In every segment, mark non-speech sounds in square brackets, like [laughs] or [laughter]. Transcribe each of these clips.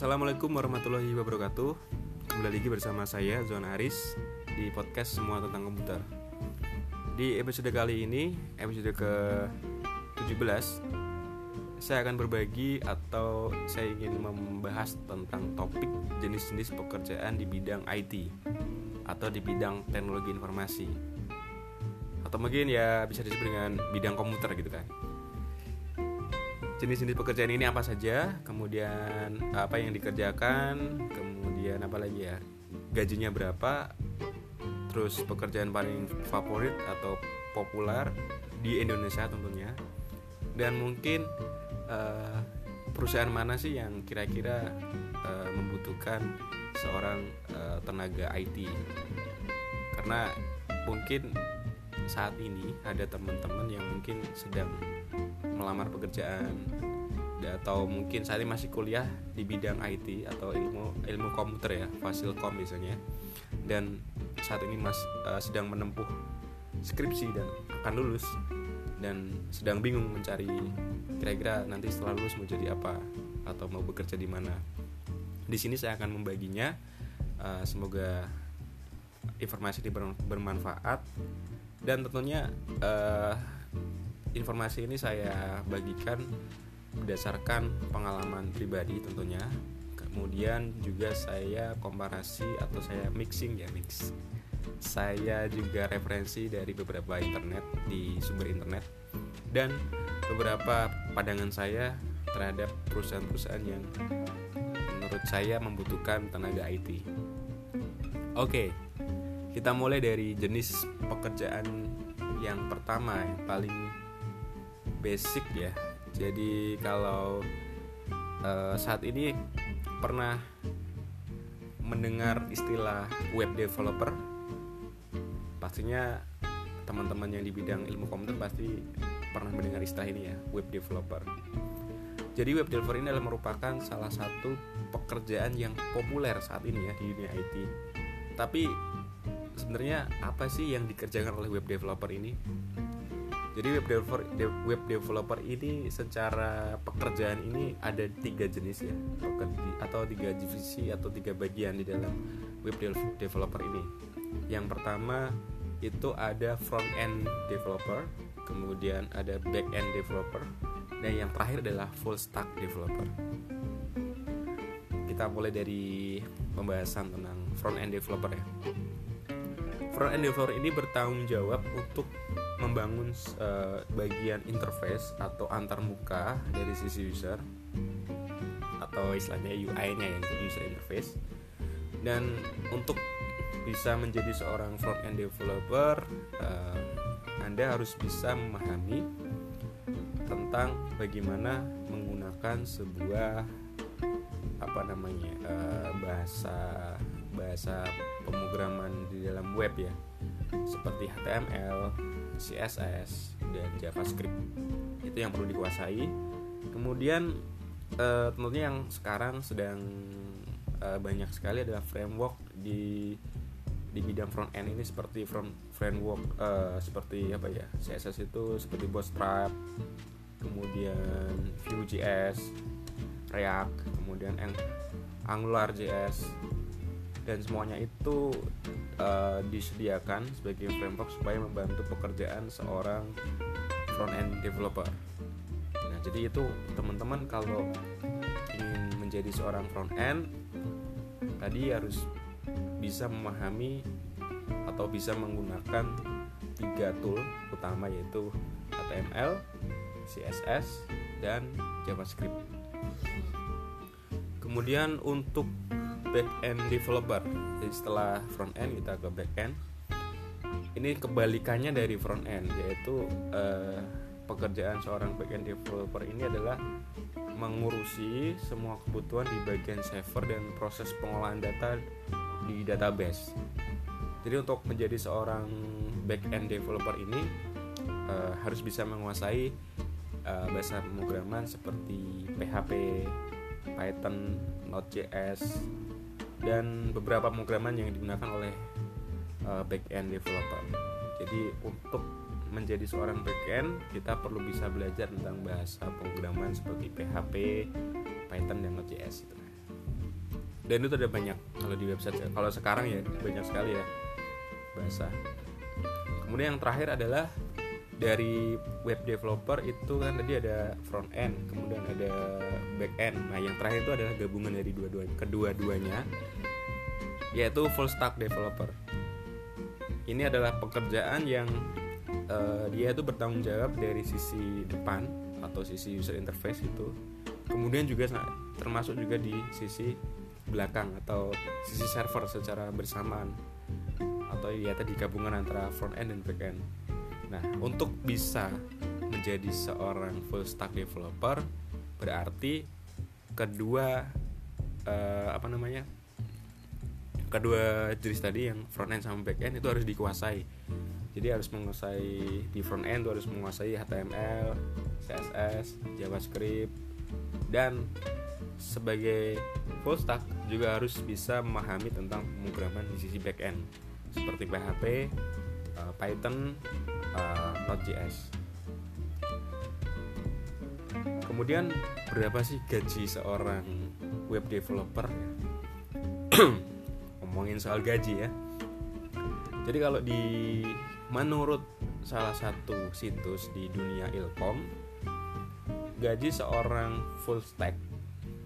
Assalamualaikum warahmatullahi wabarakatuh. Kembali lagi bersama saya Zon Aris Di podcast Semua Tentang Komputer. Di episode kali ini Episode ke 17 Saya akan berbagi Atau saya ingin membahas Tentang topik jenis-jenis pekerjaan Di bidang IT Atau di bidang teknologi informasi. Atau mungkin ya bisa disebut dengan bidang komputer gitu kan jenis-jenis pekerjaan ini apa saja, kemudian apa yang dikerjakan, kemudian apa lagi ya, gajinya berapa, terus pekerjaan paling favorit atau populer di Indonesia tentunya, dan mungkin uh, perusahaan mana sih yang kira-kira uh, membutuhkan seorang uh, tenaga IT, karena mungkin saat ini ada teman-teman yang mungkin sedang melamar pekerjaan. Atau mungkin saat ini masih kuliah di bidang IT atau ilmu ilmu komputer ya fasilkom misalnya dan saat ini mas uh, sedang menempuh skripsi dan akan lulus. Dan sedang bingung mencari kira-kira nanti setelah lulus mau jadi apa atau mau bekerja di mana. Di sini saya akan membaginya. Uh, semoga informasi ini bermanfaat dan tentunya uh, informasi ini saya bagikan berdasarkan pengalaman pribadi tentunya. Kemudian juga saya komparasi atau saya mixing ya mix. Saya juga referensi dari beberapa internet di sumber internet. Dan beberapa pandangan saya terhadap perusahaan-perusahaan yang menurut saya membutuhkan tenaga IT. Oke, kita mulai dari jenis pekerjaan yang pertama yang paling basic ya. Jadi kalau uh, saat ini pernah mendengar istilah web developer. Pastinya teman-teman yang di bidang ilmu komputer pasti pernah mendengar istilah ini ya web developer. Jadi web developer ini adalah merupakan salah satu pekerjaan yang populer saat ini ya di dunia IT tapi sebenarnya apa sih yang dikerjakan oleh web developer ini? Jadi web developer web developer ini secara pekerjaan ini ada tiga jenis ya atau tiga divisi atau tiga bagian di dalam web developer ini. Yang pertama itu ada front end developer kemudian ada back end developer dan yang terakhir adalah full stack developer. Kita mulai dari pembahasan tentang front end developer ya end developer ini bertanggung jawab untuk membangun uh, bagian interface atau antarmuka dari sisi user atau istilahnya UI-nya ya untuk user interface. Dan untuk bisa menjadi seorang front end developer uh, Anda harus bisa memahami tentang bagaimana menggunakan sebuah apa namanya uh, bahasa bahasa pemrograman di dalam web ya. Seperti HTML, CSS dan JavaScript. Itu yang perlu dikuasai. Kemudian uh, tentunya yang sekarang sedang uh, banyak sekali adalah framework di di bidang front end ini seperti front framework uh, seperti apa ya CSS itu seperti Bootstrap kemudian Vue.js React kemudian AngularJS dan semuanya itu uh, disediakan sebagai framework supaya membantu pekerjaan seorang front end developer. Nah, jadi itu teman-teman kalau ingin menjadi seorang front end tadi harus bisa memahami atau bisa menggunakan tiga tool utama yaitu HTML, CSS, dan JavaScript. Kemudian untuk back end developer. Jadi setelah front end kita ke back end. Ini kebalikannya dari front end yaitu uh, pekerjaan seorang back end developer ini adalah mengurusi semua kebutuhan di bagian server dan proses pengolahan data di database. Jadi untuk menjadi seorang back end developer ini uh, harus bisa menguasai uh, bahasa pemrograman seperti PHP, Python, Node.js, dan beberapa pemrograman yang digunakan oleh uh, back end developer. Jadi untuk menjadi seorang back end kita perlu bisa belajar tentang bahasa pemrograman seperti PHP, Python dan Node.js itu. dan itu ada banyak kalau di website kalau sekarang ya banyak sekali ya bahasa kemudian yang terakhir adalah dari web developer itu kan tadi ada front end kemudian ada back end. Nah yang terakhir itu adalah gabungan dari dua-duanya kedua-duanya yaitu full stack developer. Ini adalah pekerjaan yang uh, dia itu bertanggung jawab dari sisi depan atau sisi user interface itu. Kemudian juga termasuk juga di sisi belakang atau sisi server secara bersamaan. Atau ya tadi gabungan antara front end dan back end Nah, untuk bisa menjadi seorang full stack developer berarti kedua uh, apa namanya? Kedua jenis tadi yang front end sama back end itu harus dikuasai. Jadi harus menguasai di front end harus menguasai HTML, CSS, JavaScript dan sebagai full stack juga harus bisa memahami tentang pemrograman di sisi back end seperti PHP, uh, Python, uh, Node.js. Kemudian berapa sih gaji seorang web developer? [clears throat] Ngomongin soal gaji ya. Jadi kalau di menurut salah satu situs di dunia ilkom, gaji seorang full stack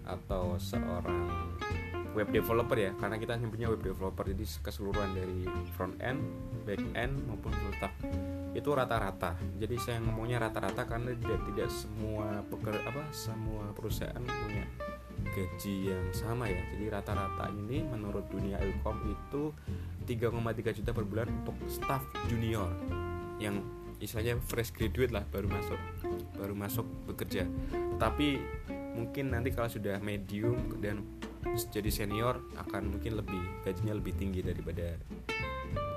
atau seorang web developer ya karena kita punya web developer jadi keseluruhan dari front end back end maupun full itu rata-rata. Jadi saya ngomongnya rata-rata karena tidak tidak semua peker apa semua perusahaan punya gaji yang sama ya. Jadi rata-rata ini menurut dunia ilkom itu 3,3 juta per bulan untuk staff junior yang istilahnya fresh graduate lah baru masuk baru masuk bekerja. Tapi mungkin nanti kalau sudah medium dan jadi senior akan mungkin lebih gajinya lebih tinggi daripada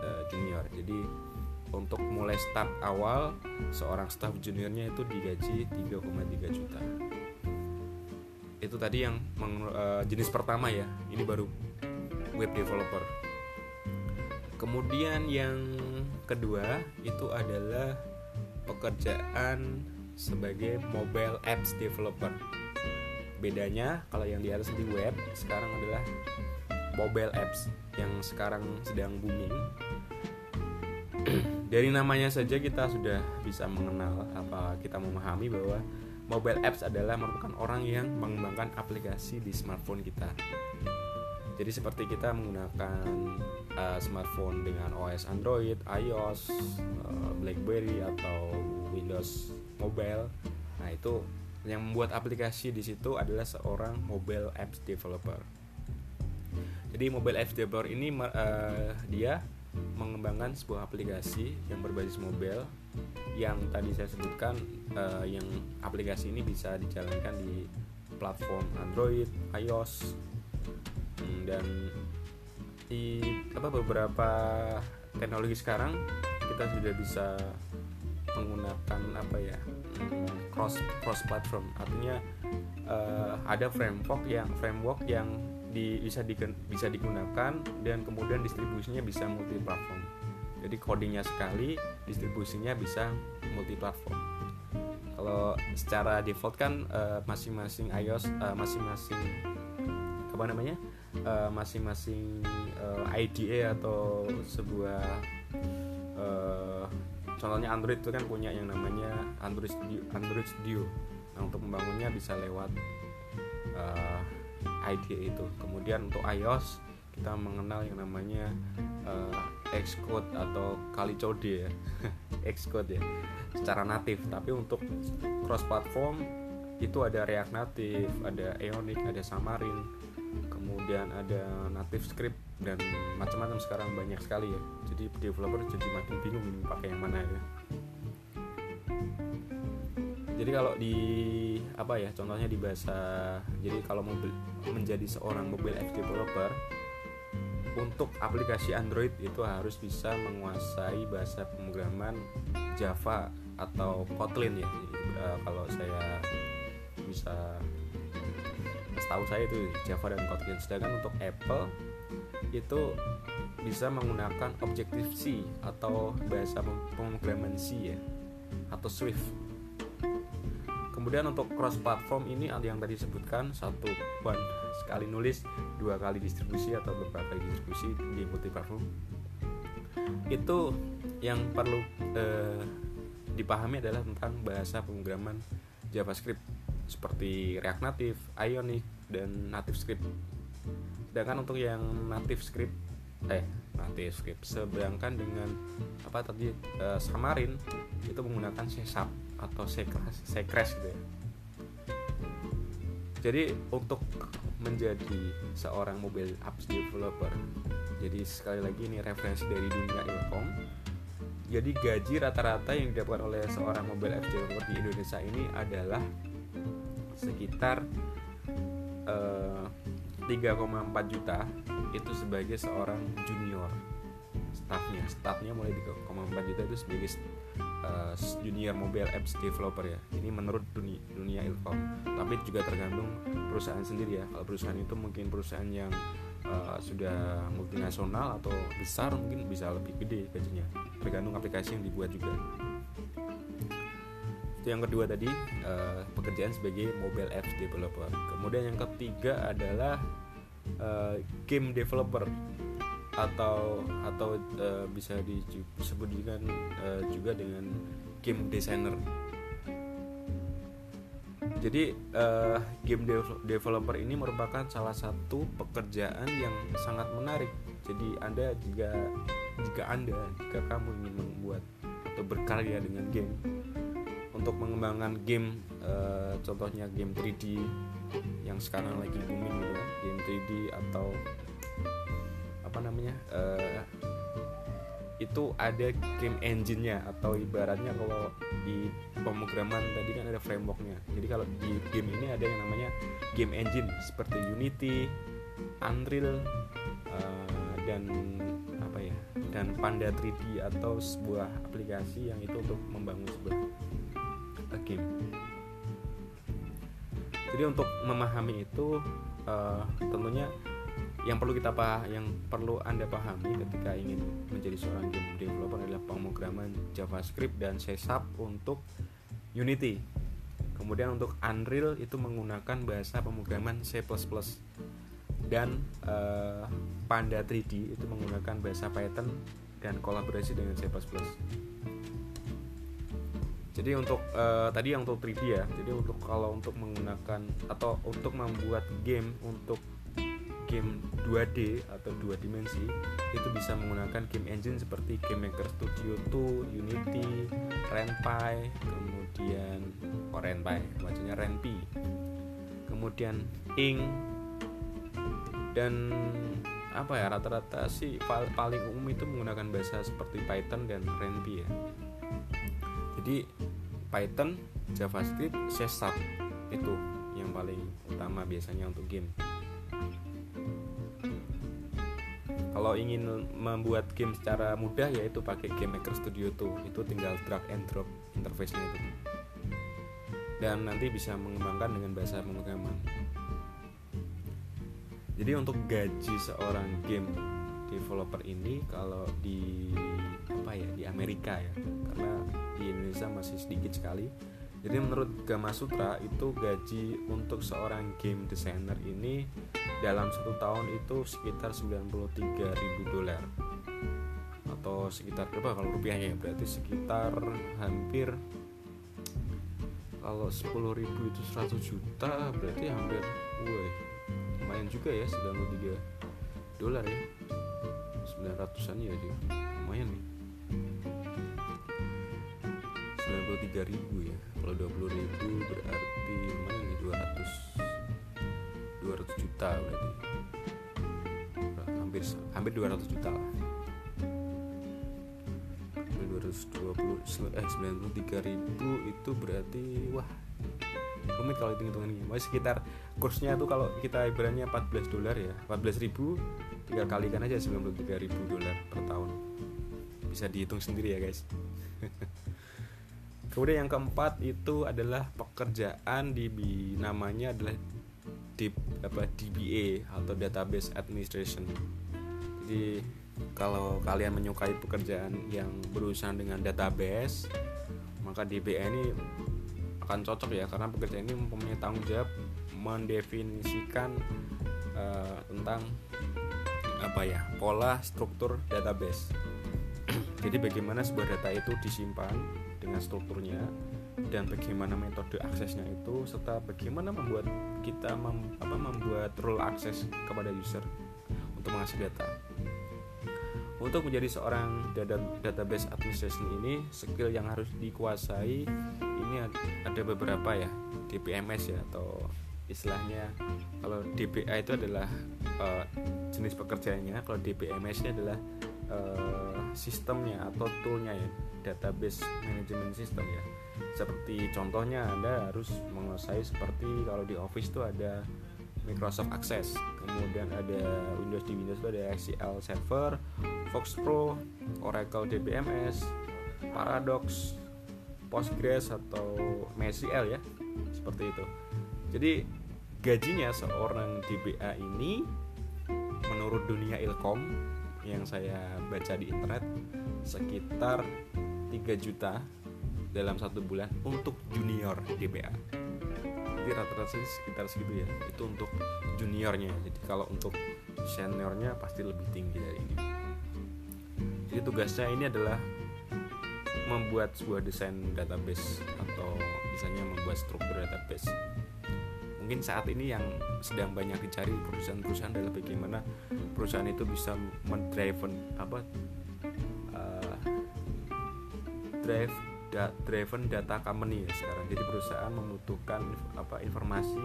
uh, junior. Jadi untuk mulai start awal seorang staff juniornya itu digaji 3,3 juta. Itu tadi yang meng, uh, jenis pertama ya. Ini baru web developer. Kemudian yang kedua itu adalah pekerjaan sebagai mobile apps developer bedanya kalau yang di atas di web sekarang adalah mobile apps yang sekarang sedang booming [clears throat] dari namanya saja kita sudah bisa mengenal apa kita memahami bahwa mobile apps adalah merupakan orang yang mengembangkan aplikasi di smartphone kita jadi seperti kita menggunakan uh, smartphone dengan OS Android, iOS, uh, BlackBerry atau Windows Mobile. Nah, itu yang membuat aplikasi di situ adalah seorang mobile apps developer. Jadi mobile apps developer ini uh, dia mengembangkan sebuah aplikasi yang berbasis mobile yang tadi saya sebutkan uh, yang aplikasi ini bisa dijalankan di platform Android, iOS hmm, dan di apa beberapa teknologi sekarang kita sudah bisa menggunakan apa ya cross cross platform. Artinya uh, ada framework yang framework yang di, bisa di, bisa digunakan dan kemudian distribusinya bisa multi platform jadi codingnya sekali distribusinya bisa multi platform kalau secara default kan uh, masing-masing iOS uh, masing-masing apa namanya masing-masing uh, uh, IDE atau sebuah uh, contohnya Android itu kan punya yang namanya Android Studio, Android Studio. Nah, untuk membangunnya bisa lewat uh, IDE itu. Kemudian untuk iOS kita mengenal yang namanya uh, Xcode atau Kalicode ya. [laughs] Xcode ya. Secara natif, tapi untuk cross platform itu ada React Native, ada Ionic, ada Xamarin, kemudian ada native script dan macam-macam sekarang banyak sekali ya. Jadi developer jadi makin bingung ini pakai yang mana ya. Jadi kalau di apa ya contohnya di bahasa jadi kalau mau menjadi seorang mobile app developer untuk aplikasi Android itu harus bisa menguasai bahasa pemrograman Java atau Kotlin ya. Jadi, uh, kalau saya bisa setahu saya itu Java dan Kotlin. Sedangkan untuk Apple itu bisa menggunakan Objective C atau bahasa pemrograman C ya atau Swift. Kemudian untuk cross platform ini ada yang tadi sebutkan satu one sekali nulis dua kali distribusi atau beberapa kali distribusi di multi platform. Itu yang perlu eh, dipahami adalah tentang bahasa pemrograman JavaScript. Seperti React Native, Ionic, dan Native Script. Sedangkan untuk yang Native Script, eh Native Script, sedangkan dengan apa tadi eh, Xamarin itu menggunakan C Sharp atau C Crash gitu ya. Jadi untuk menjadi seorang mobile apps developer, jadi sekali lagi ini referensi dari dunia ilkom jadi gaji rata-rata yang didapatkan oleh seorang mobile apps developer di Indonesia ini adalah sekitar uh, eh, 3,4 juta itu sebagai seorang junior staffnya. Staffnya mulai 3,4 juta itu sebagai uh, junior mobile apps developer ya. Ini menurut dunia dunia ilkom. Tapi juga tergantung perusahaan sendiri ya. Kalau perusahaan itu mungkin perusahaan yang uh, sudah multinasional atau besar mungkin bisa lebih gede gajinya. Tergantung aplikasi yang dibuat juga itu yang kedua tadi uh, pekerjaan sebagai mobile apps developer. Kemudian yang ketiga adalah uh, game developer. Atau atau uh, bisa disebut dengan uh, juga dengan game designer. Jadi uh, game developer ini merupakan salah satu pekerjaan yang sangat menarik. Jadi anda jika jika anda jika kamu ingin membuat atau berkarya dengan game untuk mengembangkan game uh, contohnya game 3D yang sekarang lagi booming gitu kan game 3D atau apa namanya uh, itu ada game engine-nya atau ibaratnya kalau di pemrograman tadi kan ada frameworknya. Jadi kalau di game ini ada yang namanya game engine seperti Unity, Unreal uh, dan apa ya dan Panda 3D atau sebuah aplikasi yang itu untuk membangun sebuah uh, game jadi untuk memahami itu uh, tentunya yang perlu kita pah yang perlu anda pahami ketika ingin menjadi seorang game developer adalah pemrograman JavaScript dan C untuk Unity. Kemudian untuk Unreal itu menggunakan bahasa pemrograman C++ dan uh, Panda 3D itu menggunakan bahasa Python dan kolaborasi dengan C++ jadi untuk uh, tadi yang untuk 3D ya jadi untuk kalau untuk menggunakan atau untuk membuat game untuk game 2D atau dua dimensi itu bisa menggunakan game engine seperti Game Maker Studio 2, Unity, RenPy, kemudian oh RenPy, bacanya RenPy. Kemudian Ink dan apa ya rata-rata sih paling umum itu menggunakan bahasa seperti Python dan RenPy ya. Jadi Python, JavaScript, C Sharp. Itu yang paling utama biasanya untuk game. kalau ingin membuat game secara mudah yaitu pakai Game Maker Studio tuh. Itu tinggal drag and drop interface-nya itu. Dan nanti bisa mengembangkan dengan bahasa pemrograman. Jadi untuk gaji seorang game developer ini kalau di apa ya di Amerika ya Indonesia masih sedikit sekali. Jadi menurut Gama Sutra itu gaji untuk seorang game designer ini dalam satu tahun itu sekitar 93 ribu dolar. Atau sekitar berapa kalau rupiahnya ya? Berarti sekitar hampir kalau 10 ribu itu 100 juta berarti hampir woi lumayan juga ya 93 dolar ya. 900an ya sih. Lumayan nih 93 ribu ya. Kalau 20 ribu berarti lumayan nih? 200 200 juta berarti. Hampir hampir 200 juta lah. Hampir 220 eh 93 ribu itu berarti wah rumit kalau hitung hitungan ini. Masih sekitar kursnya tuh kalau kita ibaratnya 14 dolar ya 14 ribu tiga kalikan aja 93 ribu dolar per tahun. Bisa dihitung sendiri ya guys kemudian yang keempat itu adalah pekerjaan di namanya adalah di apa DBA atau database administration. Jadi kalau kalian menyukai pekerjaan yang berurusan dengan database maka DBA ini akan cocok ya karena pekerjaan ini mempunyai tanggung jawab mendefinisikan uh, tentang apa ya pola struktur database jadi bagaimana sebuah data itu disimpan dengan strukturnya dan bagaimana metode aksesnya itu serta bagaimana membuat kita mem, apa, membuat role akses kepada user untuk mengakses data. Untuk menjadi seorang data, database administration ini skill yang harus dikuasai ini ada beberapa ya DBMS ya atau istilahnya kalau DBA itu adalah uh, jenis pekerjaannya kalau DBMS ini adalah uh, sistemnya atau toolnya ya database management system ya. Seperti contohnya anda harus menguasai seperti kalau di Office itu ada Microsoft Access kemudian ada Windows di Windows itu ada SQL Server Fox Pro Oracle DBMS Paradox Postgres atau MySQL ya seperti itu. Jadi gajinya seorang DBA ini menurut dunia ilkom yang saya baca di internet sekitar 3 juta dalam satu bulan untuk junior DBA jadi rata-rata sekitar segitu ya. Itu untuk juniornya. Jadi kalau untuk seniornya pasti lebih tinggi dari ini. Jadi tugasnya ini adalah membuat sebuah desain database atau misalnya membuat struktur database mungkin saat ini yang sedang banyak dicari perusahaan-perusahaan adalah bagaimana perusahaan itu bisa mendrive apa uh, drive da, driven data company ya sekarang. Jadi perusahaan membutuhkan apa informasi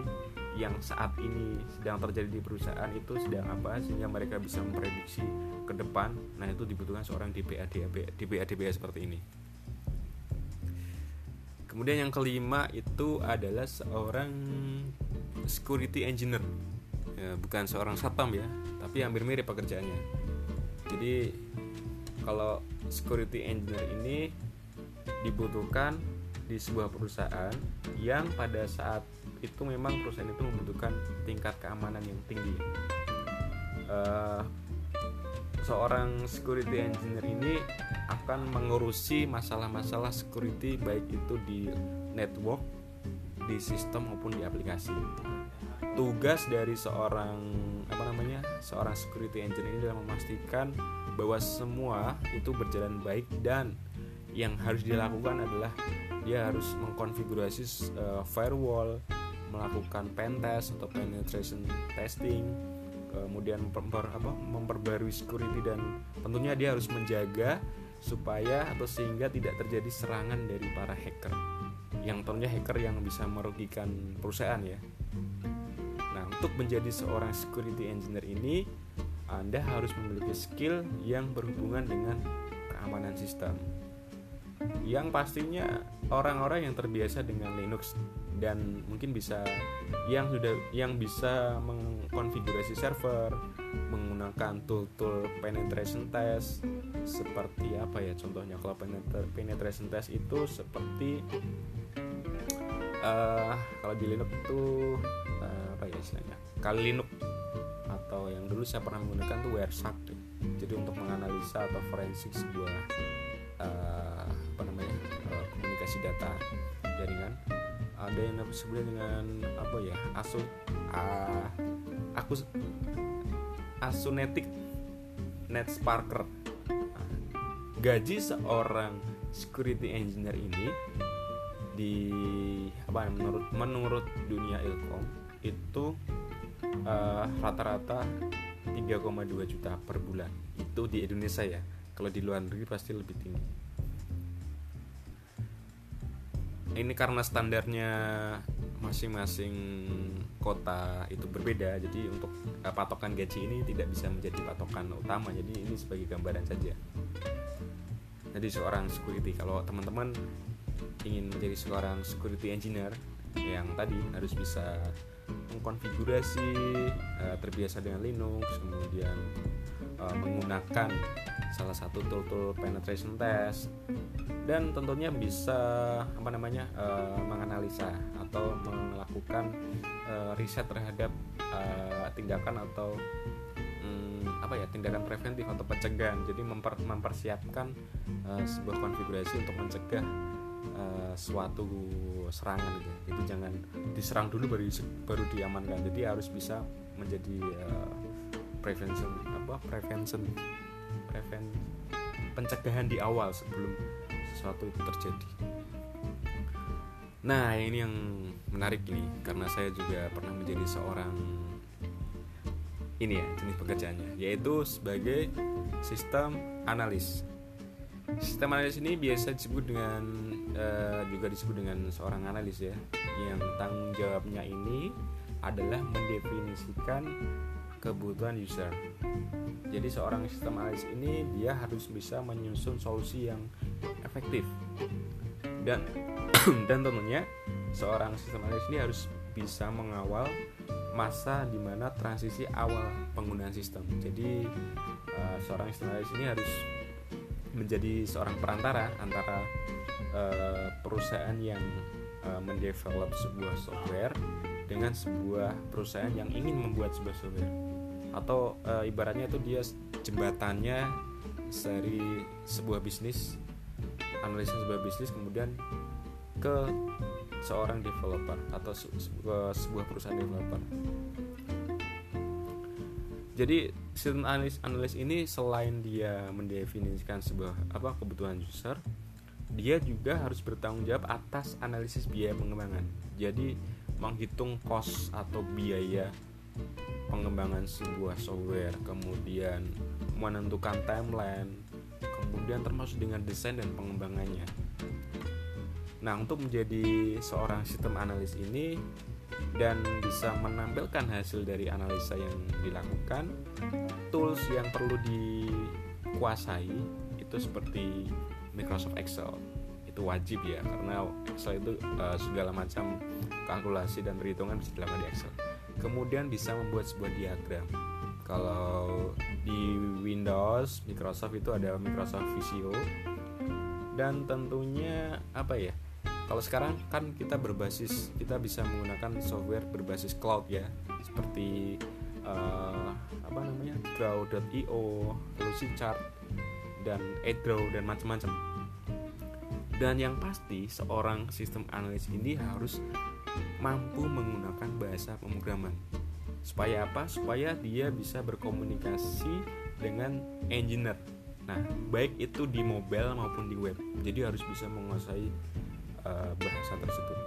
yang saat ini sedang terjadi di perusahaan itu sedang apa sehingga mereka bisa memprediksi ke depan. Nah itu dibutuhkan seorang DBA DBA DBA, DBA seperti ini. Kemudian yang kelima itu adalah seorang security engineer. Ya, bukan seorang satpam ya tapi hampir mirip pekerjaannya. Jadi kalau security engineer ini dibutuhkan di sebuah perusahaan yang pada saat itu memang perusahaan itu membutuhkan tingkat keamanan yang tinggi. Uh, seorang security engineer ini akan mengurusi masalah-masalah security baik itu di network di sistem maupun di aplikasi. Tugas dari seorang apa namanya seorang security engineer ini adalah memastikan bahwa semua itu berjalan baik dan yang harus dilakukan adalah dia harus mengkonfigurasi uh, firewall, melakukan pen test atau penetration testing, kemudian memper, apa, memperbarui security dan tentunya dia harus menjaga supaya atau sehingga tidak terjadi serangan dari para hacker yang tentunya hacker yang bisa merugikan perusahaan ya. Nah, untuk menjadi seorang security engineer ini Anda harus memiliki skill yang berhubungan dengan keamanan sistem. Yang pastinya orang-orang yang terbiasa dengan Linux dan mungkin bisa yang sudah yang bisa mengkonfigurasi server menggunakan tool-tool penetration test seperti apa ya contohnya kalau penetration test itu seperti uh, kalau di Linux itu apa ya istilahnya? Kali Linux. Atau yang dulu saya pernah menggunakan tuh Wireshark ya. jadi untuk menganalisa atau forensik sebuah uh, apa namanya uh, komunikasi data jaringan. Ada yang sebutnya dengan apa ya asu uh, aku asunetic net sparker gaji seorang security engineer ini di apa ya menurut menurut dunia ilkom itu uh, rata-rata 3,2 juta per bulan. Itu di Indonesia ya. Kalau di luar negeri pasti lebih tinggi. Ini karena standarnya masing-masing kota itu berbeda jadi untuk uh, patokan gaji ini tidak bisa menjadi patokan utama. Jadi ini sebagai gambaran saja. Jadi seorang security kalau teman-teman ingin menjadi seorang security engineer yang tadi harus bisa mengkonfigurasi uh, terbiasa dengan Linux kemudian uh, menggunakan salah satu tool-tool penetration test dan tentunya bisa apa namanya uh, menganalisa atau melakukan uh, riset terhadap uh, tindakan atau um, apa ya tindakan preventif atau pencegahan. Jadi memper, mempersiapkan uh, sebuah konfigurasi untuk mencegah uh, suatu serangan gitu itu jangan diserang dulu baru baru diamankan. Jadi harus bisa menjadi uh, prevention apa prevention preven pencegahan di awal sebelum sesuatu itu terjadi. Nah ini yang menarik ini karena saya juga pernah menjadi seorang ini ya jenis pekerjaannya yaitu sebagai sistem analis sistem analis ini biasa disebut dengan uh, juga disebut dengan seorang analis ya. Yang tanggung jawabnya ini adalah mendefinisikan kebutuhan user. Jadi seorang sistem analis ini dia harus bisa menyusun solusi yang efektif. Dan [clears throat] dan tentunya seorang sistem analis ini harus bisa mengawal masa di mana transisi awal penggunaan sistem. Jadi uh, seorang analis ini harus menjadi seorang perantara antara uh, perusahaan yang uh, mendevelop sebuah software dengan sebuah perusahaan yang ingin membuat sebuah software atau uh, ibaratnya itu dia jembatannya dari sebuah bisnis analisis sebuah bisnis kemudian ke seorang developer atau sebuah perusahaan developer. Jadi sistem analis analis ini selain dia mendefinisikan sebuah apa kebutuhan user, dia juga harus bertanggung jawab atas analisis biaya pengembangan. Jadi menghitung cost atau biaya pengembangan sebuah software, kemudian menentukan timeline, kemudian termasuk dengan desain dan pengembangannya. Nah, untuk menjadi seorang sistem analis ini dan bisa menampilkan hasil dari analisa yang dilakukan, tools yang perlu dikuasai itu seperti Microsoft Excel. Itu wajib ya karena Excel itu uh, segala macam kalkulasi dan perhitungan bisa dilakukan di Excel. Kemudian bisa membuat sebuah diagram. Kalau di Windows, Microsoft itu ada Microsoft Visio dan tentunya apa ya? Kalau sekarang kan kita berbasis kita bisa menggunakan software berbasis cloud ya. Seperti uh, apa namanya? Draw.io Lucidchart dan Edraw dan macam-macam. Dan yang pasti seorang sistem analis ini harus mampu menggunakan bahasa pemrograman. Supaya apa? Supaya dia bisa berkomunikasi dengan engineer. Nah baik itu di mobile maupun di web. Jadi harus bisa menguasai uh, bahasa tersebut.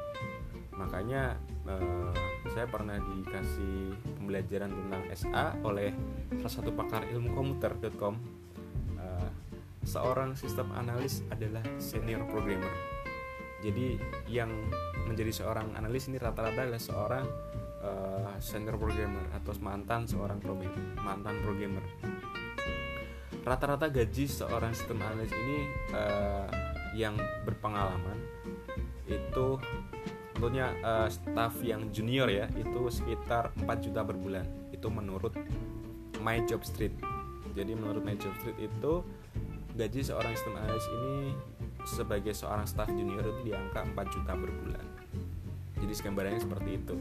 Makanya uh, saya pernah dikasih pembelajaran tentang SA oleh salah satu pakar ilmu komputer.com uh, seorang sistem analis adalah senior programmer. Jadi yang menjadi seorang analis ini rata-rata adalah seorang uh, senior programmer atau mantan seorang programmer mantan programmer. Rata-rata gaji seorang sistem analis ini uh, yang berpengalaman itu tentunya uh, staff yang junior ya itu sekitar 4 juta per bulan itu menurut My Job Street jadi menurut My Job Street itu gaji seorang sistem analis ini sebagai seorang staff junior itu di angka 4 juta per bulan jadi gambarannya seperti itu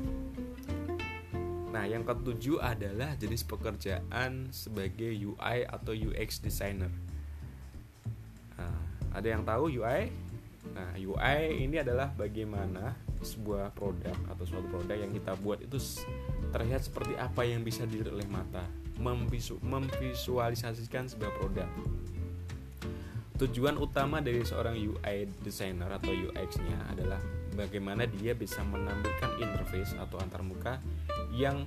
Nah, yang ketujuh adalah jenis pekerjaan sebagai UI atau UX designer. Nah, ada yang tahu UI? Nah, UI ini adalah bagaimana sebuah produk atau suatu produk yang kita buat itu terlihat seperti apa yang bisa dilihat oleh mata, memvisu memvisualisasikan sebuah produk. Tujuan utama dari seorang UI designer atau UX-nya adalah bagaimana dia bisa menampilkan interface atau antarmuka yang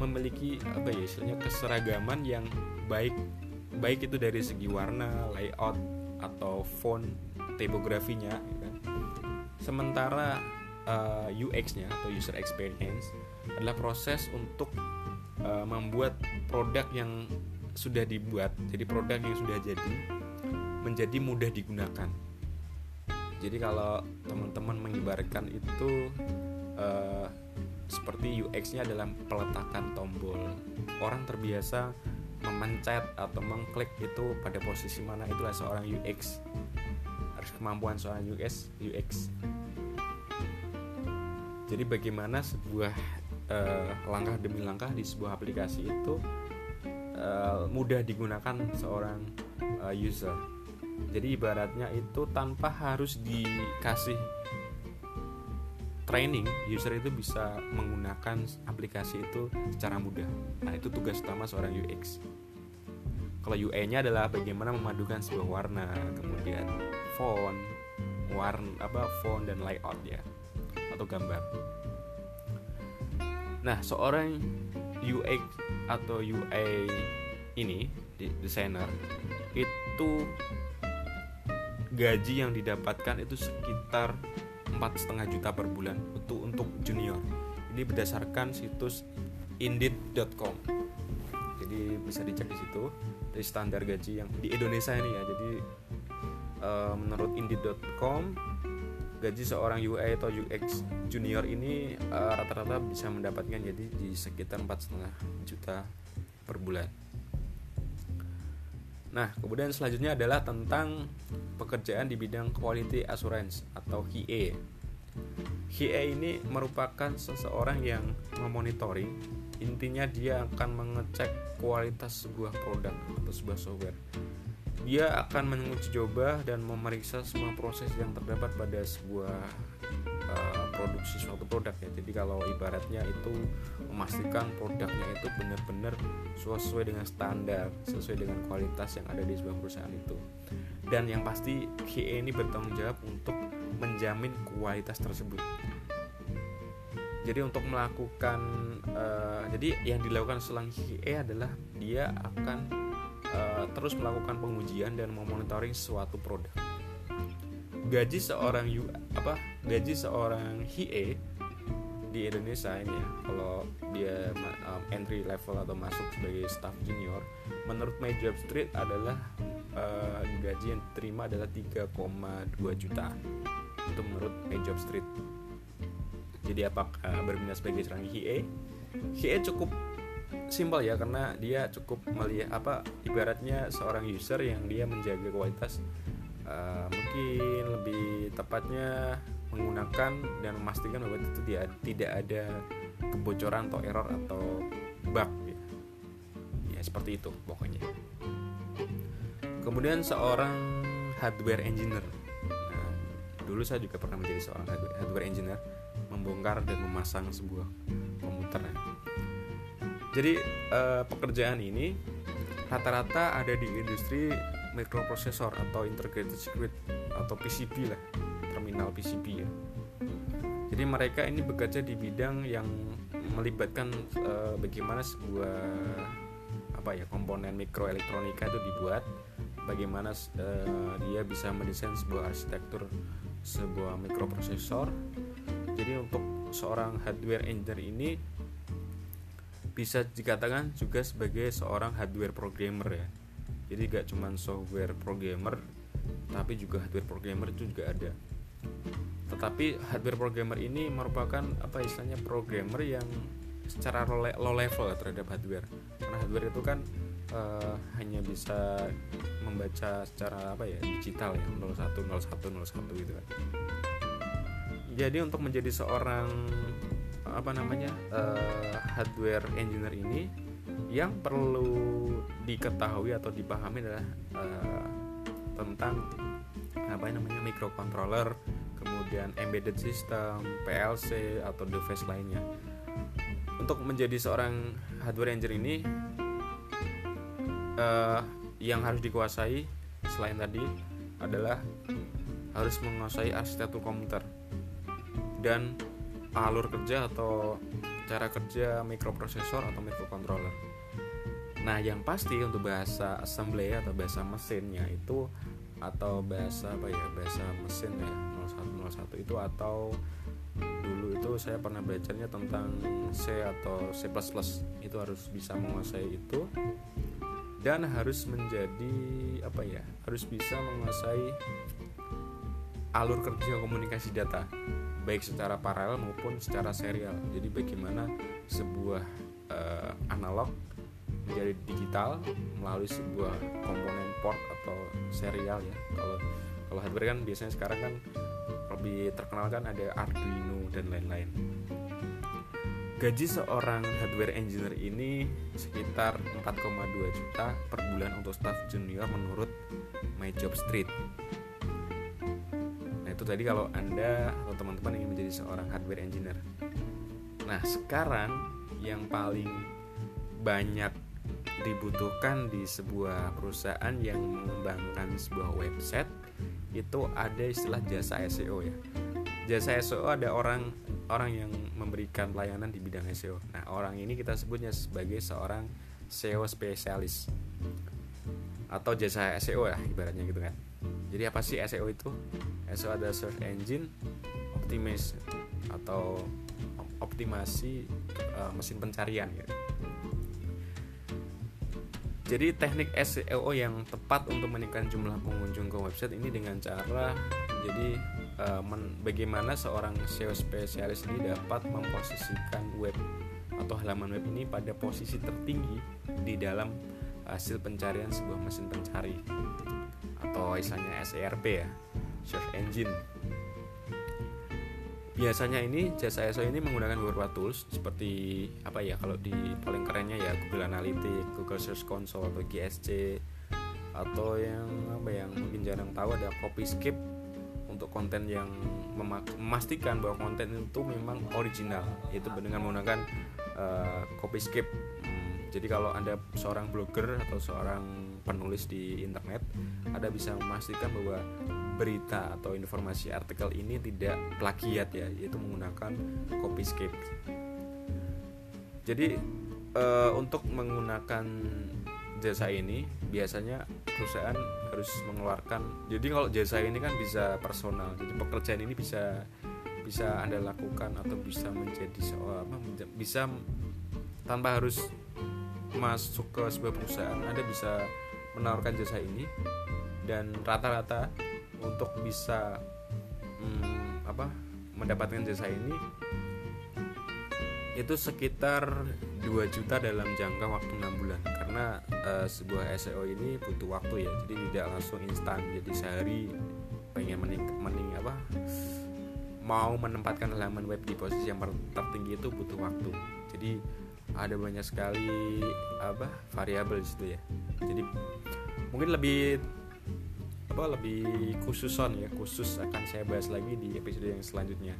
memiliki apa ya istilahnya keseragaman yang baik baik itu dari segi warna, layout atau font tipografinya ya kan? sementara uh, eh, UX-nya atau user experience adalah proses untuk uh, membuat produk yang sudah dibuat jadi produk yang sudah jadi menjadi mudah digunakan. Jadi kalau teman-teman mengibarkan itu uh, seperti UX-nya adalah peletakan tombol. Orang terbiasa memencet atau mengklik itu pada posisi mana itulah seorang UX harus kemampuan soal UX UX jadi bagaimana sebuah uh, langkah demi langkah di sebuah aplikasi itu uh, mudah digunakan seorang uh, user. Jadi ibaratnya itu tanpa harus dikasih training user itu bisa menggunakan aplikasi itu secara mudah. Nah itu tugas utama seorang UX kalau UI nya adalah bagaimana memadukan sebuah warna kemudian font warna apa font dan layout ya atau gambar. Nah seorang UX atau UI ini desainer itu gaji yang didapatkan itu sekitar empat setengah juta per bulan untuk untuk junior. Ini berdasarkan situs indeed.com jadi bisa dicek di situ. Dari standar gaji yang di Indonesia ini ya jadi uh, menurut indeed.com gaji seorang UI atau UX junior ini eh, rata-rata uh, bisa mendapatkan jadi di sekitar empat setengah juta per bulan Nah, kemudian selanjutnya adalah tentang pekerjaan di bidang quality assurance atau QA. QA ini merupakan seseorang yang memonitoring, intinya dia akan mengecek kualitas sebuah produk atau sebuah software. Dia akan menguji coba dan memeriksa semua proses yang terdapat pada sebuah uh, produksi suatu produk ya. Jadi kalau ibaratnya itu memastikan produknya itu benar-benar sesuai dengan standar, sesuai dengan kualitas yang ada di sebuah perusahaan itu. Dan yang pasti QA ini bertanggung jawab untuk menjamin kualitas tersebut. Jadi untuk melakukan uh, jadi yang dilakukan selang QA adalah dia akan uh, terus melakukan pengujian dan memonitoring suatu produk. Gaji seorang U, apa gaji seorang HIE di Indonesia ini ya kalau dia um, entry level atau masuk sebagai staff junior menurut My Job Street adalah uh, gaji yang diterima adalah 3,2 juta itu menurut My Job Street. Jadi apakah berminat sebagai seorang HIE HIE cukup simpel ya karena dia cukup melihat apa ibaratnya seorang user yang dia menjaga kualitas uh, mungkin lebih tepatnya menggunakan dan memastikan bahwa itu tidak tidak ada kebocoran atau error atau bug ya. ya seperti itu pokoknya. Kemudian seorang hardware engineer. Nah, dulu saya juga pernah menjadi seorang hardware engineer membongkar dan memasang sebuah komputer jadi uh, pekerjaan ini rata-rata ada di industri microprocessor atau integrated circuit atau PCB lah terminal PCB ya. Jadi mereka ini bekerja di bidang yang melibatkan uh, bagaimana sebuah apa ya komponen mikroelektronika itu dibuat bagaimana uh, dia bisa mendesain sebuah arsitektur sebuah mikroprosesor. Jadi untuk seorang hardware engineer ini bisa dikatakan juga sebagai seorang hardware programmer ya. Jadi gak cuma software programmer tapi juga hardware programmer itu juga ada. Tetapi hardware programmer ini merupakan apa istilahnya programmer yang secara low level terhadap hardware. Karena hardware itu kan uh, hanya bisa membaca secara apa ya digital ya 01 01 01 gitu kan. Jadi untuk menjadi seorang apa namanya uh, hardware engineer ini yang perlu diketahui atau dipahami adalah uh, tentang apa namanya microcontroller, kemudian embedded system, PLC atau device lainnya. Untuk menjadi seorang hardware engineer ini uh, yang harus dikuasai selain tadi adalah harus menguasai arsitektur komputer dan alur kerja atau cara kerja microprocessor atau microcontroller Nah, yang pasti untuk bahasa assembly atau bahasa mesinnya itu atau bahasa apa ya? Bahasa mesin ya 0101 itu atau dulu itu saya pernah belajarnya tentang C atau C++ itu harus bisa menguasai itu dan harus menjadi apa ya? Harus bisa menguasai alur kerja komunikasi data baik secara paralel maupun secara serial. Jadi bagaimana sebuah uh, analog menjadi digital melalui sebuah komponen port atau serial ya kalau kalau hardware kan biasanya sekarang kan lebih terkenal kan ada Arduino dan lain-lain gaji seorang hardware engineer ini sekitar 4,2 juta per bulan untuk staff junior menurut My Job Street. Tadi kalau anda atau teman-teman ingin menjadi seorang hardware engineer. Nah sekarang yang paling banyak dibutuhkan di sebuah perusahaan yang mengembangkan sebuah website itu ada istilah jasa SEO ya. Jasa SEO ada orang orang yang memberikan pelayanan di bidang SEO. Nah, orang ini kita sebutnya sebagai seorang SEO spesialis atau jasa SEO ya ibaratnya gitu kan. Jadi apa sih SEO itu? SEO adalah search engine optimization atau optimasi uh, mesin pencarian ya. Jadi teknik SEO yang tepat untuk meningkatkan jumlah pengunjung ke website ini dengan cara jadi uh, bagaimana seorang SEO spesialis ini dapat memposisikan web atau halaman web ini pada posisi tertinggi di dalam hasil pencarian sebuah mesin pencari atau istilahnya SERP ya search engine. Biasanya ini jasa SEO ini menggunakan beberapa tools seperti apa ya kalau di paling kerennya ya Google Analytics, Google Search Console atau GSC atau yang apa yang mungkin jarang tahu ada Copyscape untuk konten yang memastikan bahwa konten itu memang original. Yaitu dengan menggunakan uh, copyscape. Hmm, jadi kalau anda seorang blogger atau seorang penulis di internet anda bisa memastikan bahwa berita atau informasi artikel ini tidak plagiat ya yaitu menggunakan copyscape. Jadi uh, untuk menggunakan jasa ini biasanya perusahaan harus mengeluarkan jadi kalau jasa ini kan bisa personal jadi pekerjaan ini bisa bisa anda lakukan atau bisa menjadi seorang bisa tanpa harus masuk ke sebuah perusahaan anda bisa menawarkan jasa ini dan rata-rata untuk bisa hmm, apa mendapatkan jasa ini itu sekitar 2 juta dalam jangka waktu 6 bulan. Karena uh, sebuah SEO ini butuh waktu ya jadi tidak langsung instan. Jadi sehari pengen mening, mening apa mau menempatkan halaman web di posisi yang tertinggi itu butuh waktu. Jadi ada banyak sekali apa variabel situ ya. Jadi mungkin lebih apa lebih khususon ya khusus akan saya bahas lagi di episode yang selanjutnya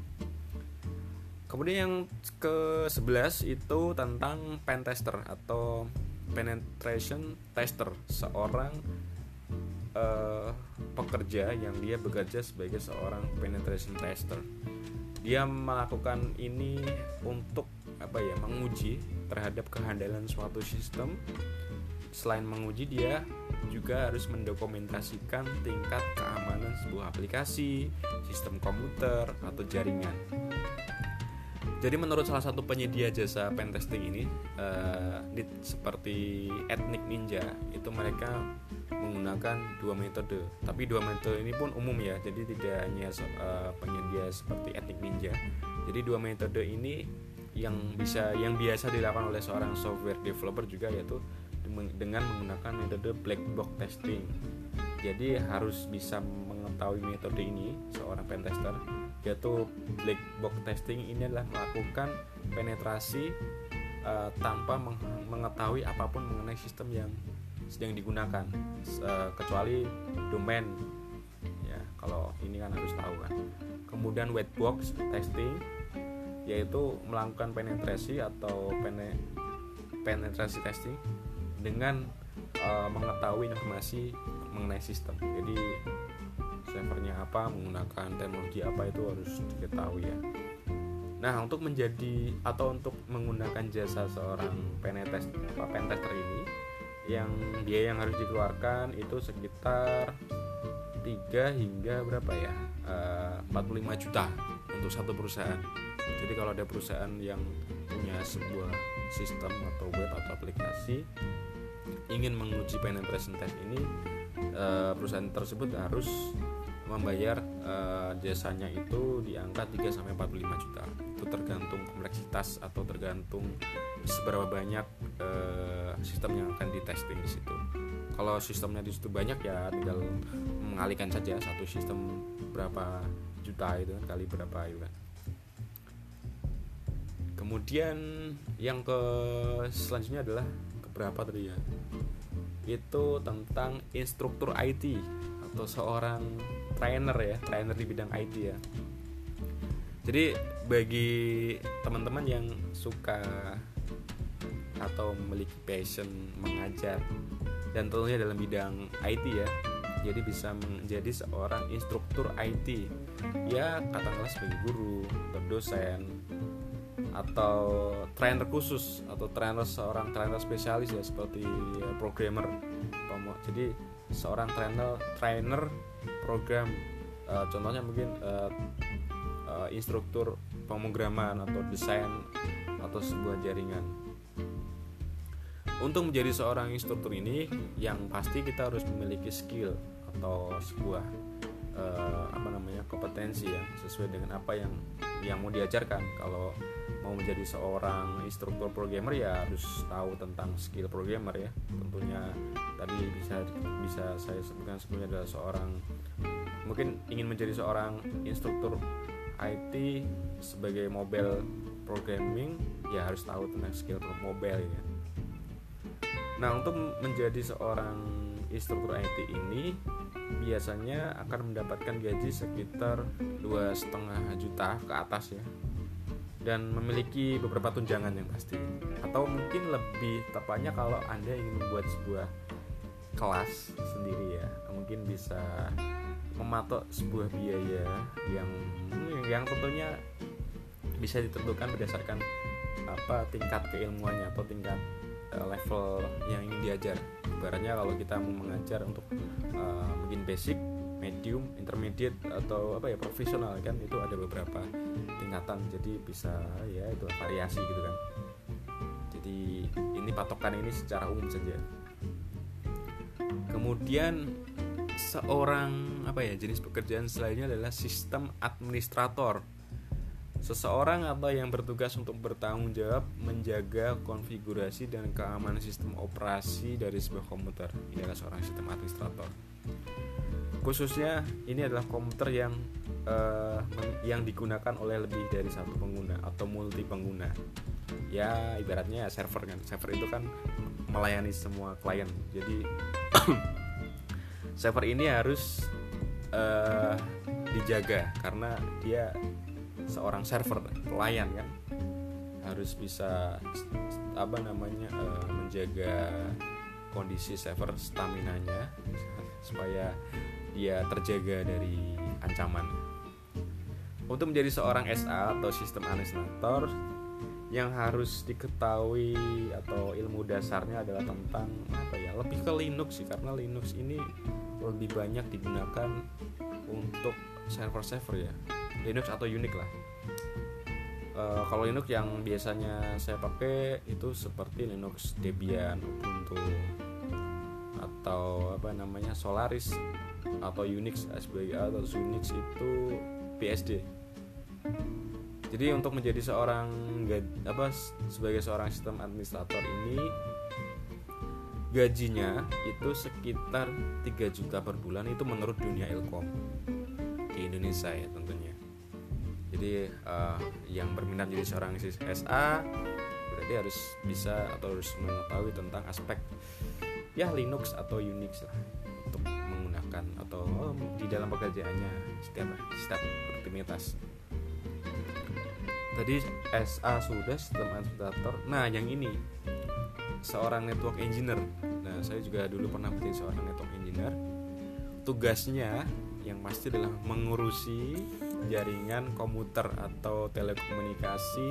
Kemudian yang ke-11 itu tentang pen tester atau penetration tester, seorang uh, pekerja yang dia bekerja sebagai seorang penetration tester. Dia melakukan ini untuk apa ya, menguji terhadap kehandalan suatu sistem. Selain menguji dia juga harus mendokumentasikan tingkat keamanan sebuah aplikasi, sistem komputer atau jaringan. Jadi menurut salah satu penyedia jasa pentesting ini, uh, seperti etnik ninja, itu mereka menggunakan dua metode. Tapi dua metode ini pun umum ya, jadi tidak hanya uh, penyedia seperti etnik ninja. Jadi dua metode ini yang bisa yang biasa dilakukan oleh seorang software developer juga yaitu dengan menggunakan metode black box testing. Jadi harus bisa mengetahui metode ini seorang pentester yaitu black box testing ini adalah melakukan penetrasi uh, tanpa mengetahui apa pun mengenai sistem yang sedang digunakan uh, kecuali domain. Ya kalau ini kan harus tahu kan. Kemudian white box testing yaitu melakukan penetrasi atau pene, penetrasi testing dengan uh, mengetahui informasi mengenai sistem. Jadi servernya apa menggunakan teknologi apa itu harus diketahui ya. Nah untuk menjadi atau untuk menggunakan jasa seorang pentest apa pentester ini yang biaya yang harus dikeluarkan itu sekitar 3 hingga berapa ya? Eh, uh, 45 juta untuk satu perusahaan. Jadi kalau ada perusahaan yang punya sebuah sistem atau web atau aplikasi ingin menguji penetration test ini uh, perusahaan tersebut harus membayar uh, jasanya itu di angka 3 sampai 45 juta. Itu tergantung kompleksitas atau tergantung seberapa banyak uh, sistem yang akan ditesting di situ. Kalau sistemnya di situ banyak ya tinggal mengalihkan saja satu sistem berapa juta itu kan kali berapa itu kan. kemudian yang ke selanjutnya adalah keberapa tadi ya? Itu tentang instruktur IT atau seorang trainer ya trainer di bidang IT ya. Jadi bagi teman-teman yang suka atau memiliki passion mengajar dan tentunya dalam bidang IT ya jadi bisa menjadi seorang instruktur IT ya katakanlah sebagai guru berdosen atau trainer khusus atau trainer seorang trainer spesialis ya seperti ya, programmer. Jadi seorang trainer trainer program uh, contohnya mungkin uh, uh, instruktur pemrograman atau desain atau sebuah jaringan. Untuk menjadi seorang instruktur ini yang pasti kita harus memiliki skill atau sebuah uh, apa namanya kompetensi ya sesuai dengan apa yang yang mau diajarkan. Kalau mau menjadi seorang instruktur programmer ya harus tahu tentang skill programmer ya. Tentunya tadi bisa bisa saya sebutkan sebelumnya adalah seorang mungkin ingin menjadi seorang instruktur IT sebagai mobile programming ya harus tahu tentang skill mobile ya. Nah, untuk menjadi seorang instruktur IT ini biasanya akan mendapatkan gaji sekitar dua setengah juta ke atas ya. Dan memiliki beberapa tunjangan yang pasti. Atau mungkin lebih tepatnya kalau anda ingin membuat sebuah kelas sendiri ya. Mungkin bisa mematok sebuah biaya yang yang tentunya bisa ditentukan berdasarkan apa tingkat keilmuannya atau tingkat uh, level yang ingin diajar. Ibaratnya kalau kita mau mengajar untuk uh, mungkin basic medium intermediate atau apa ya profesional kan itu ada beberapa tingkatan jadi bisa ya itu variasi gitu kan jadi ini patokan ini secara umum saja kemudian seorang apa ya jenis pekerjaan selainnya adalah sistem administrator Seseorang atau yang bertugas untuk bertanggung jawab menjaga konfigurasi dan keamanan sistem operasi dari sebuah komputer. Ini adalah seorang sistem administrator. Khususnya ini adalah komputer yang uh, yang digunakan oleh lebih dari satu pengguna atau multi pengguna. Ya ibaratnya server kan. Server itu kan melayani semua klien. Jadi [coughs] server ini harus uh, dijaga karena dia seorang server pelayan kan harus bisa apa namanya uh, menjaga kondisi server stamina nya supaya dia terjaga dari ancaman. Untuk menjadi seorang SA atau sistem administrator yang harus diketahui atau ilmu dasarnya adalah tentang apa ya lebih ke Linux sih karena Linux ini lebih banyak digunakan untuk server-server ya. Linux atau Unix lah. Uh, kalau Linux yang biasanya saya pakai itu seperti Linux Debian Ubuntu atau apa namanya Solaris atau Unix SBI atau Unix itu BSD jadi untuk menjadi seorang apa sebagai seorang sistem administrator ini gajinya itu sekitar 3 juta per bulan itu menurut dunia ilkom di Indonesia ya tentunya. Jadi uh, yang berminat jadi seorang SA berarti harus bisa atau harus mengetahui tentang aspek ya Linux atau Unix lah untuk menggunakan atau di dalam pekerjaannya setiap setiap aktivitas tadi SA sudah sistem administrator. Nah yang ini seorang network engineer. Nah saya juga dulu pernah menjadi seorang network engineer. Tugasnya yang pasti adalah mengurusi jaringan komuter atau telekomunikasi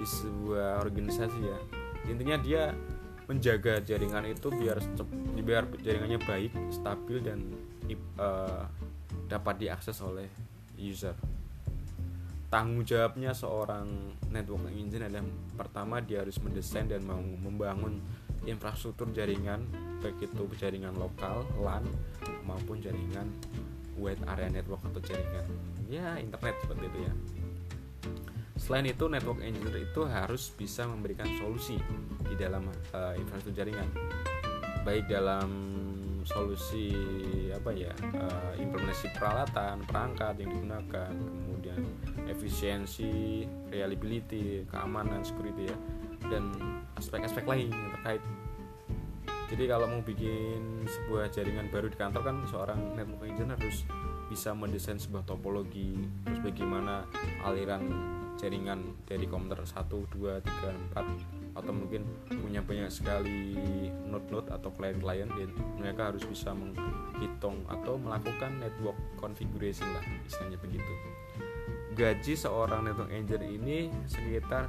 di sebuah organisasi ya. Intinya dia menjaga jaringan itu biar biar jaringannya baik stabil dan uh, dapat diakses oleh user. Tanggung jawabnya seorang network engineer adalah pertama dia harus mendesain dan mau membangun infrastruktur jaringan baik itu jaringan lokal LAN maupun jaringan wide area network atau jaringan ya internet seperti itu ya. Selain itu network engineer itu harus bisa memberikan solusi di dalam uh, infrastruktur jaringan. Baik dalam solusi apa ya uh, implementasi peralatan perangkat yang digunakan kemudian efisiensi reliability keamanan security ya dan aspek-aspek lain yang terkait. Jadi kalau mau bikin sebuah jaringan baru di kantor kan seorang network engineer harus bisa mendesain sebuah topologi terus bagaimana aliran jaringan dari komputer 1, 2, 3, 4 atau mungkin punya banyak sekali node-node atau klien-klien dan mereka harus bisa menghitung atau melakukan network configuration lah istilahnya begitu. Gaji seorang network engineer ini sekitar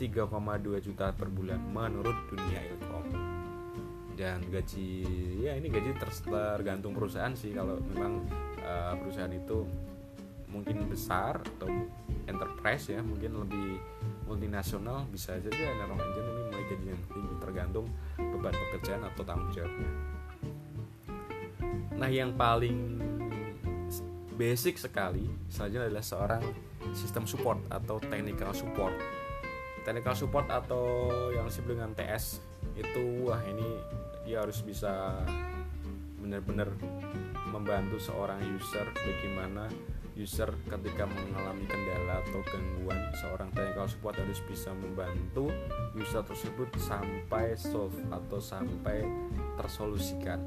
3,2 juta per bulan menurut dunia ilkom. Dan gaji ya ini gaji tergantung perusahaan sih. Kalau memang uh, perusahaan itu mungkin besar atau enterprise ya mungkin lebih multinasional bisa saja network engineer ini mulai gaji yang tinggi tergantung beban pekerjaan atau tanggung jawabnya. Nah yang paling basic sekali selanjutnya adalah seorang sistem support atau technical support. Technical support atau yang disebut dengan TS itu wah ini dia harus bisa benar-benar membantu seorang user bagaimana user ketika mengalami kendala atau gangguan seorang technical support harus bisa membantu user tersebut sampai solve atau sampai tersolusikan.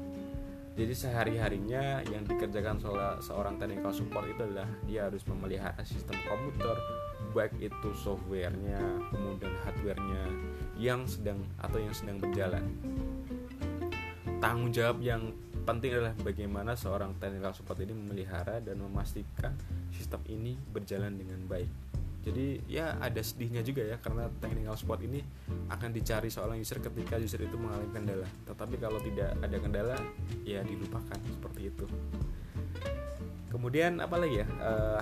Jadi sehari-harinya yang dikerjakan seorang technical support itu adalah dia harus memelihara sistem komputer baik itu softwarenya kemudian hardwarenya yang sedang atau yang sedang berjalan. Tanggung jawab yang penting adalah bagaimana seorang technical support ini memelihara dan memastikan sistem ini berjalan dengan baik. Jadi ya ada sedihnya juga ya karena technical support ini akan dicari seorang user ketika user itu mengalami kendala. Tetapi kalau tidak ada kendala ya dilupakan seperti itu. Kemudian apa lagi ya? Uh,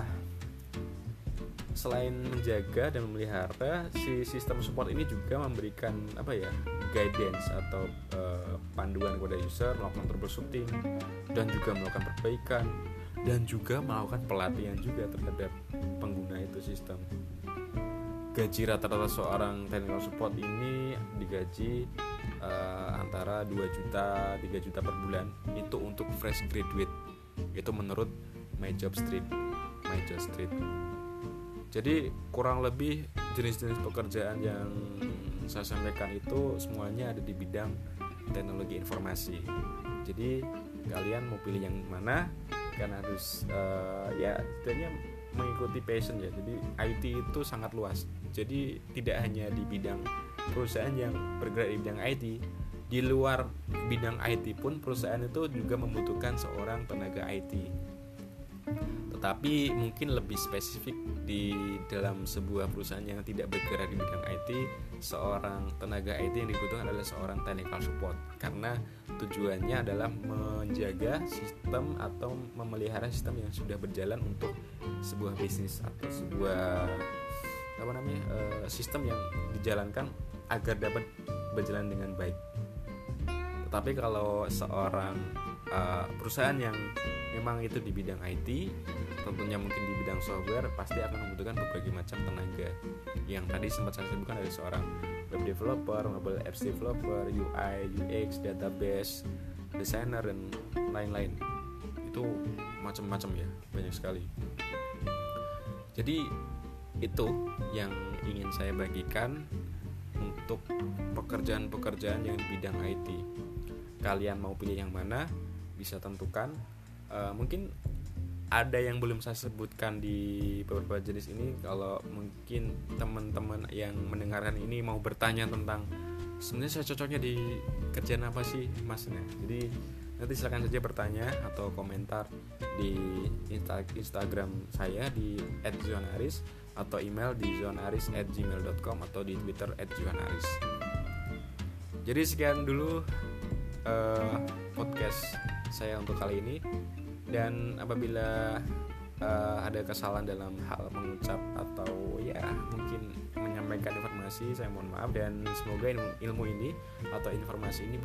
selain menjaga dan memelihara si sistem support ini juga memberikan apa ya guidance atau uh, panduan kepada user melakukan troubleshooting dan juga melakukan perbaikan dan juga melakukan pelatihan juga terhadap pengguna itu sistem. Gaji rata-rata seorang technical support ini digaji uh, antara 2 juta 3 juta per bulan itu untuk fresh graduate. Itu menurut my job street. My job street jadi kurang lebih jenis-jenis pekerjaan yang saya sampaikan itu semuanya ada di bidang teknologi informasi. Jadi kalian mau pilih yang mana kan harus uh, ya setidaknya mengikuti passion ya. Jadi IT itu sangat luas. Jadi tidak hanya di bidang perusahaan yang bergerak di bidang IT di luar bidang IT pun perusahaan itu juga membutuhkan seorang tenaga IT tetapi mungkin lebih spesifik di dalam sebuah perusahaan yang tidak bergerak di bidang IT seorang tenaga IT yang dibutuhkan adalah seorang technical support. Karena tujuannya adalah menjaga sistem atau memelihara sistem yang sudah berjalan untuk sebuah bisnis atau sebuah apa namanya uh, sistem yang dijalankan agar dapat berjalan dengan baik. Tetapi kalau seorang uh, perusahaan yang memang itu di bidang IT tentunya mungkin di bidang software pasti akan membutuhkan berbagai macam tenaga. Yang tadi sempat saya sebutkan dari seorang web developer, mobile apps developer, UI, UX, database, designer dan lain-lain. Itu macam-macam ya banyak sekali. Jadi itu yang ingin saya bagikan untuk pekerjaan-pekerjaan yang di bidang IT kalian mau pilih yang mana bisa tentukan uh, mungkin ada yang belum saya sebutkan di beberapa jenis ini kalau mungkin teman-teman yang mendengarkan ini mau bertanya tentang sebenarnya saya cocoknya di kerjaan apa sih masnya jadi nanti silahkan saja bertanya atau komentar di Insta Instagram saya di @zonaris atau email di zonaris@gmail.com atau di Twitter @zonaris. Jadi sekian dulu uh, podcast saya untuk kali ini. Dan apabila uh, ada kesalahan dalam hal mengucap atau ya mungkin menyampaikan informasi saya mohon maaf. Dan semoga ilmu, ilmu ini atau informasi ini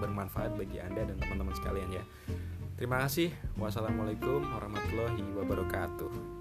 bermanfaat bagi anda dan teman-teman sekalian ya. Terima kasih. Wassalamualaikum warahmatullahi wabarakatuh